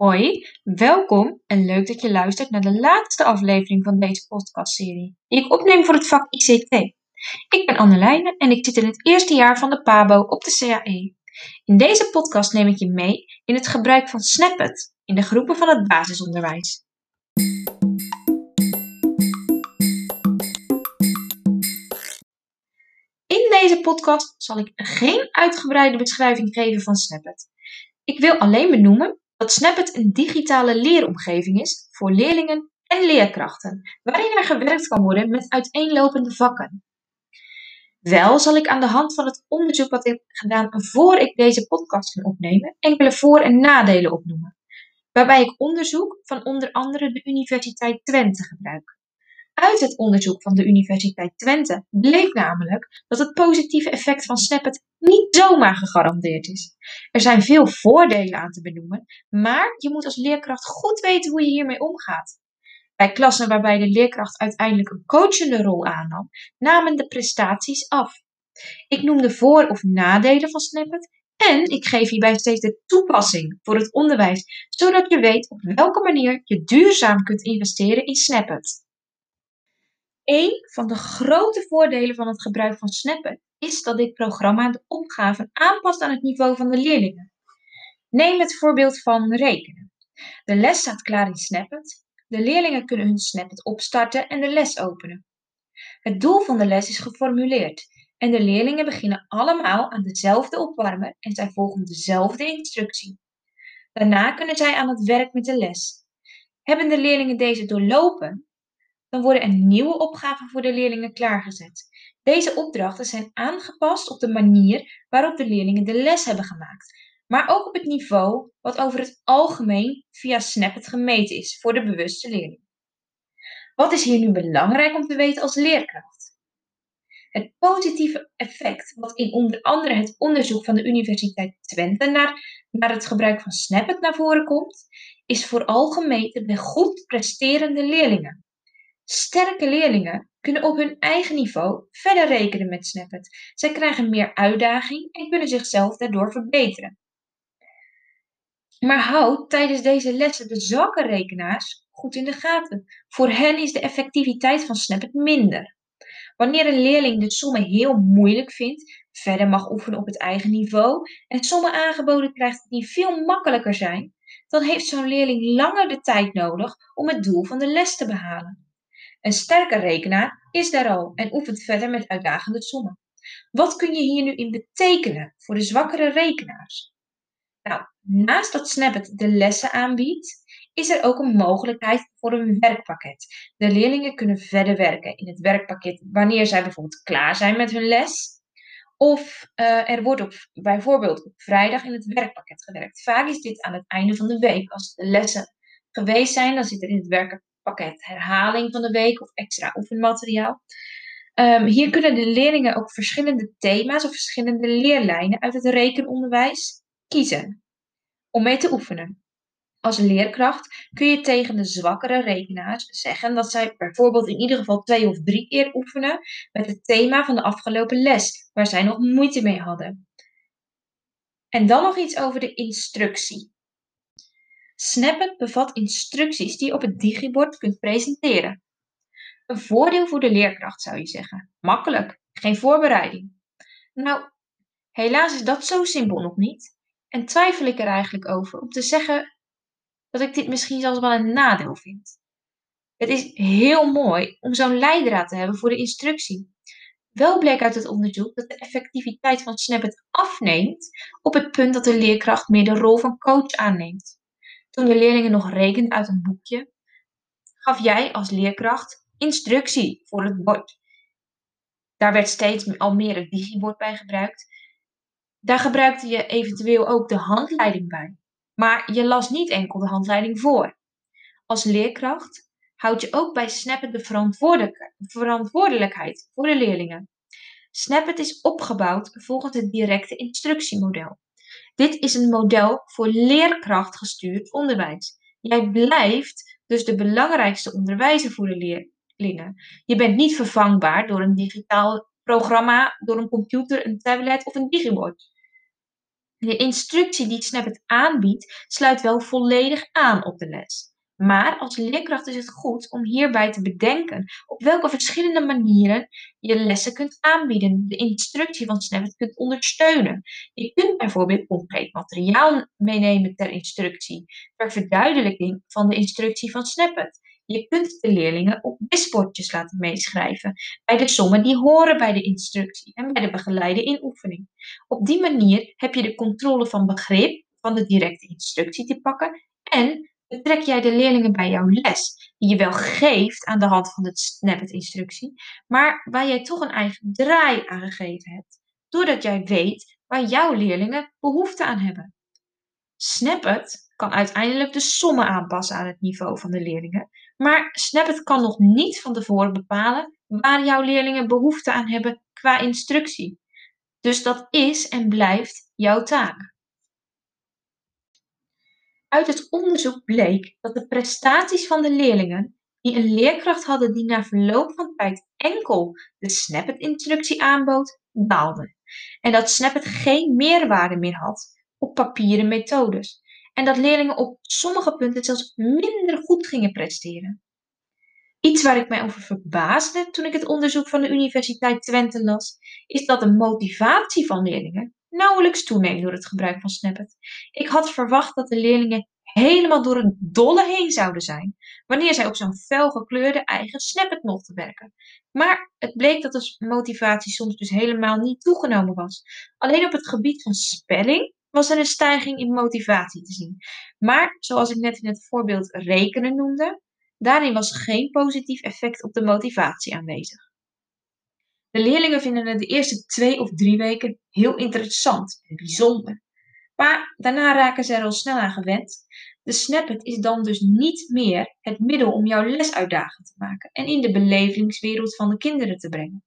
Hoi, welkom en leuk dat je luistert naar de laatste aflevering van deze podcastserie, die ik opneem voor het vak ICT. Ik ben Annelijne en ik zit in het eerste jaar van de PABO op de CAE. In deze podcast neem ik je mee in het gebruik van Snapit in de groepen van het basisonderwijs. In deze podcast zal ik geen uitgebreide beschrijving geven van Snapit. Ik wil alleen benoemen dat Snapit een digitale leeromgeving is voor leerlingen en leerkrachten, waarin er gewerkt kan worden met uiteenlopende vakken. Wel zal ik aan de hand van het onderzoek wat ik heb gedaan voor ik deze podcast kan opnemen, enkele voor- en nadelen opnoemen, waarbij ik onderzoek van onder andere de Universiteit Twente gebruik. Uit het onderzoek van de Universiteit Twente bleek namelijk dat het positieve effect van Snapit niet zomaar gegarandeerd is. Er zijn veel voordelen aan te benoemen, maar je moet als leerkracht goed weten hoe je hiermee omgaat. Bij klassen waarbij de leerkracht uiteindelijk een coachende rol aannam, namen de prestaties af. Ik noem de voor- of nadelen van Snapit en ik geef hierbij steeds de toepassing voor het onderwijs, zodat je weet op welke manier je duurzaam kunt investeren in Snapit. Een van de grote voordelen van het gebruik van Snapit is dat dit programma de opgaven aanpast aan het niveau van de leerlingen. Neem het voorbeeld van rekenen. De les staat klaar in Snapit. De leerlingen kunnen hun Snapit opstarten en de les openen. Het doel van de les is geformuleerd en de leerlingen beginnen allemaal aan dezelfde opwarmen en zij volgen dezelfde instructie. Daarna kunnen zij aan het werk met de les. Hebben de leerlingen deze doorlopen, dan worden er nieuwe opgaven voor de leerlingen klaargezet. Deze opdrachten zijn aangepast op de manier waarop de leerlingen de les hebben gemaakt, maar ook op het niveau wat over het algemeen via Snapit gemeten is voor de bewuste leerling. Wat is hier nu belangrijk om te weten als leerkracht? Het positieve effect, wat in onder andere het onderzoek van de Universiteit Twente naar, naar het gebruik van Snapit naar voren komt, is vooral gemeten bij goed presterende leerlingen. Sterke leerlingen kunnen op hun eigen niveau verder rekenen met Snapit. Zij krijgen meer uitdaging en kunnen zichzelf daardoor verbeteren. Maar houd tijdens deze lessen de zwakke rekenaars goed in de gaten. Voor hen is de effectiviteit van Snapit minder. Wanneer een leerling de sommen heel moeilijk vindt, verder mag oefenen op het eigen niveau en sommen aangeboden krijgt die veel makkelijker zijn, dan heeft zo'n leerling langer de tijd nodig om het doel van de les te behalen. Een sterke rekenaar is daar al en oefent verder met uitdagende sommen. Wat kun je hier nu in betekenen voor de zwakkere rekenaars? Nou, naast dat Snapit de lessen aanbiedt, is er ook een mogelijkheid voor een werkpakket. De leerlingen kunnen verder werken in het werkpakket wanneer zij bijvoorbeeld klaar zijn met hun les. Of uh, er wordt op, bijvoorbeeld op vrijdag in het werkpakket gewerkt. Vaak is dit aan het einde van de week. Als de lessen geweest zijn, dan zit er in het pakket herhaling van de week of extra oefenmateriaal. Um, hier kunnen de leerlingen ook verschillende thema's of verschillende leerlijnen uit het rekenonderwijs kiezen om mee te oefenen. Als leerkracht kun je tegen de zwakkere rekenaars zeggen dat zij bijvoorbeeld in ieder geval twee of drie keer oefenen met het thema van de afgelopen les, waar zij nog moeite mee hadden. En dan nog iets over de instructie. Snapit bevat instructies die je op het digibord kunt presenteren. Een voordeel voor de leerkracht zou je zeggen. Makkelijk, geen voorbereiding. Nou, helaas is dat zo simpel nog niet. En twijfel ik er eigenlijk over om te zeggen dat ik dit misschien zelfs wel een nadeel vind. Het is heel mooi om zo'n leidraad te hebben voor de instructie. Wel bleek uit het onderzoek dat de effectiviteit van Snapit afneemt op het punt dat de leerkracht meer de rol van coach aanneemt. Toen de leerlingen nog rekenden uit een boekje, gaf jij als leerkracht instructie voor het bord. Daar werd steeds al meer het digibord bij gebruikt. Daar gebruikte je eventueel ook de handleiding bij. Maar je las niet enkel de handleiding voor. Als leerkracht houd je ook bij Snapit de verantwoordelijkheid voor de leerlingen. Snapit is opgebouwd volgens het directe instructiemodel. Dit is een model voor leerkrachtgestuurd onderwijs. Jij blijft dus de belangrijkste onderwijzer voor de leerlingen. Je bent niet vervangbaar door een digitaal programma, door een computer, een tablet of een digibord. De instructie die Snapit aanbiedt, sluit wel volledig aan op de les. Maar als leerkracht is het goed om hierbij te bedenken op welke verschillende manieren je lessen kunt aanbieden, de instructie van Snapit kunt ondersteunen. Je kunt bijvoorbeeld concreet materiaal meenemen ter instructie, ter verduidelijking van de instructie van Snapit. Je kunt de leerlingen op wisbordjes laten meeschrijven bij de sommen die horen bij de instructie en bij de begeleide inoefening. Op die manier heb je de controle van begrip van de directe instructie te pakken en betrek jij de leerlingen bij jouw les, die je wel geeft aan de hand van de Snapit-instructie, maar waar jij toch een eigen draai aan gegeven hebt, doordat jij weet waar jouw leerlingen behoefte aan hebben. Snapit kan uiteindelijk de sommen aanpassen aan het niveau van de leerlingen, maar Snapit kan nog niet van tevoren bepalen waar jouw leerlingen behoefte aan hebben qua instructie. Dus dat is en blijft jouw taak. Uit het onderzoek bleek dat de prestaties van de leerlingen die een leerkracht hadden die na verloop van tijd enkel de Snapit-instructie aanbood, daalden. En dat Snapit geen meerwaarde meer had op papieren methodes. En dat leerlingen op sommige punten zelfs minder goed gingen presteren. Iets waar ik mij over verbaasde toen ik het onderzoek van de Universiteit Twente las, is dat de motivatie van leerlingen nauwelijks toeneemt door het gebruik van Snapit. Ik had verwacht dat de leerlingen helemaal door een dolle heen zouden zijn wanneer zij op zo'n felgekleurde eigen Snapit mochten werken. Maar het bleek dat de motivatie soms dus helemaal niet toegenomen was. Alleen op het gebied van spelling was er een stijging in motivatie te zien. Maar zoals ik net in het voorbeeld rekenen noemde, daarin was geen positief effect op de motivatie aanwezig. De leerlingen vinden het de eerste twee of drie weken heel interessant en bijzonder. Maar daarna raken ze er al snel aan gewend. De Snapit is dan dus niet meer het middel om jouw les uitdagend te maken en in de belevingswereld van de kinderen te brengen.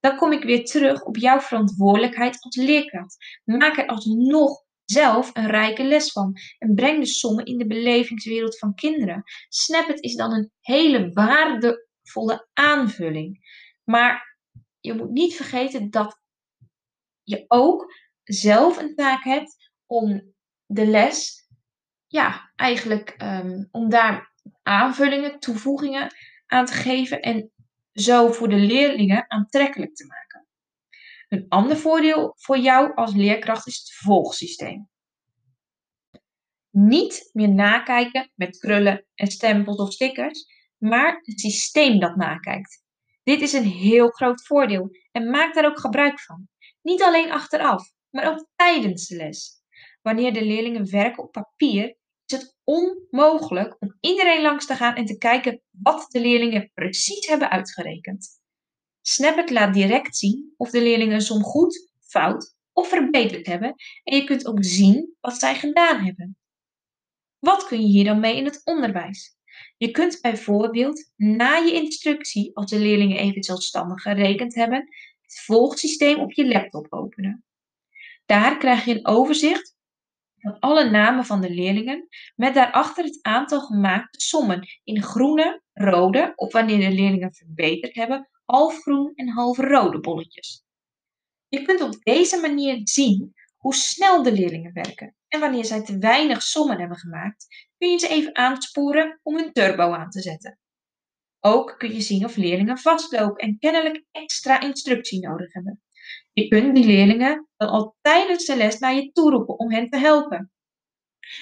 Dan kom ik weer terug op jouw verantwoordelijkheid als leerkracht. Maak er alsnog zelf een rijke les van en breng de sommen in de belevingswereld van kinderen. Snapit is dan een hele waardevolle aanvulling. Maar je moet niet vergeten dat je ook zelf een taak hebt om de les, ja, eigenlijk um, om daar aanvullingen, toevoegingen aan te geven en zo voor de leerlingen aantrekkelijk te maken. Een ander voordeel voor jou als leerkracht is het volgsysteem. Niet meer nakijken met krullen en stempels of stickers, maar het systeem dat nakijkt. Dit is een heel groot voordeel en maak daar ook gebruik van. Niet alleen achteraf, maar ook tijdens de les. Wanneer de leerlingen werken op papier, is het onmogelijk om iedereen langs te gaan en te kijken wat de leerlingen precies hebben uitgerekend. Snapit laat direct zien of de leerlingen som goed, fout of verbeterd hebben en je kunt ook zien wat zij gedaan hebben. Wat kun je hier dan mee in het onderwijs? Je kunt bijvoorbeeld na je instructie, als de leerlingen even zelfstandig gerekend hebben, het volgsysteem op je laptop openen. Daar krijg je een overzicht van alle namen van de leerlingen met daarachter het aantal gemaakte sommen in groene, rode of wanneer de leerlingen verbeterd hebben, halfgroen en halfrode bolletjes. Je kunt op deze manier zien hoe snel de leerlingen werken en wanneer zij te weinig sommen hebben gemaakt, kun je ze even aansporen om hun turbo aan te zetten. Ook kun je zien of leerlingen vastlopen en kennelijk extra instructie nodig hebben. Je kunt die leerlingen dan al tijdens de les naar je toe roepen om hen te helpen.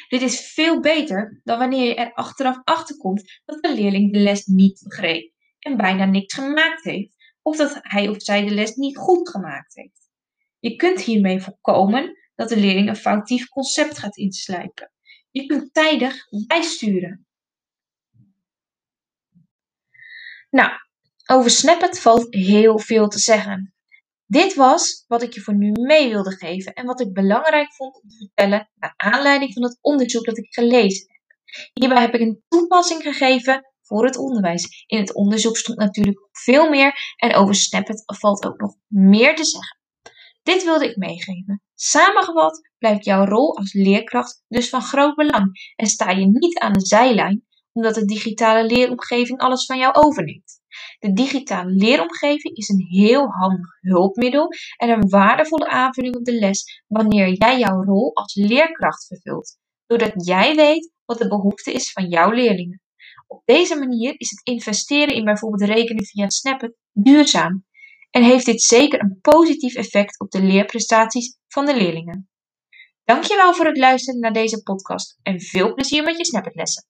Dit is veel beter dan wanneer je er achteraf achterkomt dat de leerling de les niet begreep en bijna niks gemaakt heeft, of dat hij of zij de les niet goed gemaakt heeft. Je kunt hiermee voorkomen dat de leerling een foutief concept gaat inslijpen. Je kunt tijdig bijsturen. Nou, over Snapit valt heel veel te zeggen. Dit was wat ik je voor nu mee wilde geven en wat ik belangrijk vond om te vertellen naar aanleiding van het onderzoek dat ik gelezen heb. Hierbij heb ik een toepassing gegeven voor het onderwijs. In het onderzoek stond natuurlijk veel meer en over Snapit valt ook nog meer te zeggen. Dit wilde ik meegeven. Samengevat blijft jouw rol als leerkracht dus van groot belang en sta je niet aan de zijlijn omdat de digitale leeromgeving alles van jou overneemt. De digitale leeromgeving is een heel handig hulpmiddel en een waardevolle aanvulling op de les wanneer jij jouw rol als leerkracht vervult, doordat jij weet wat de behoefte is van jouw leerlingen. Op deze manier is het investeren in bijvoorbeeld rekenen via Snapchat duurzaam en heeft dit zeker een positief effect op de leerprestaties van de leerlingen. Dankjewel voor het luisteren naar deze podcast en veel plezier met je lessen.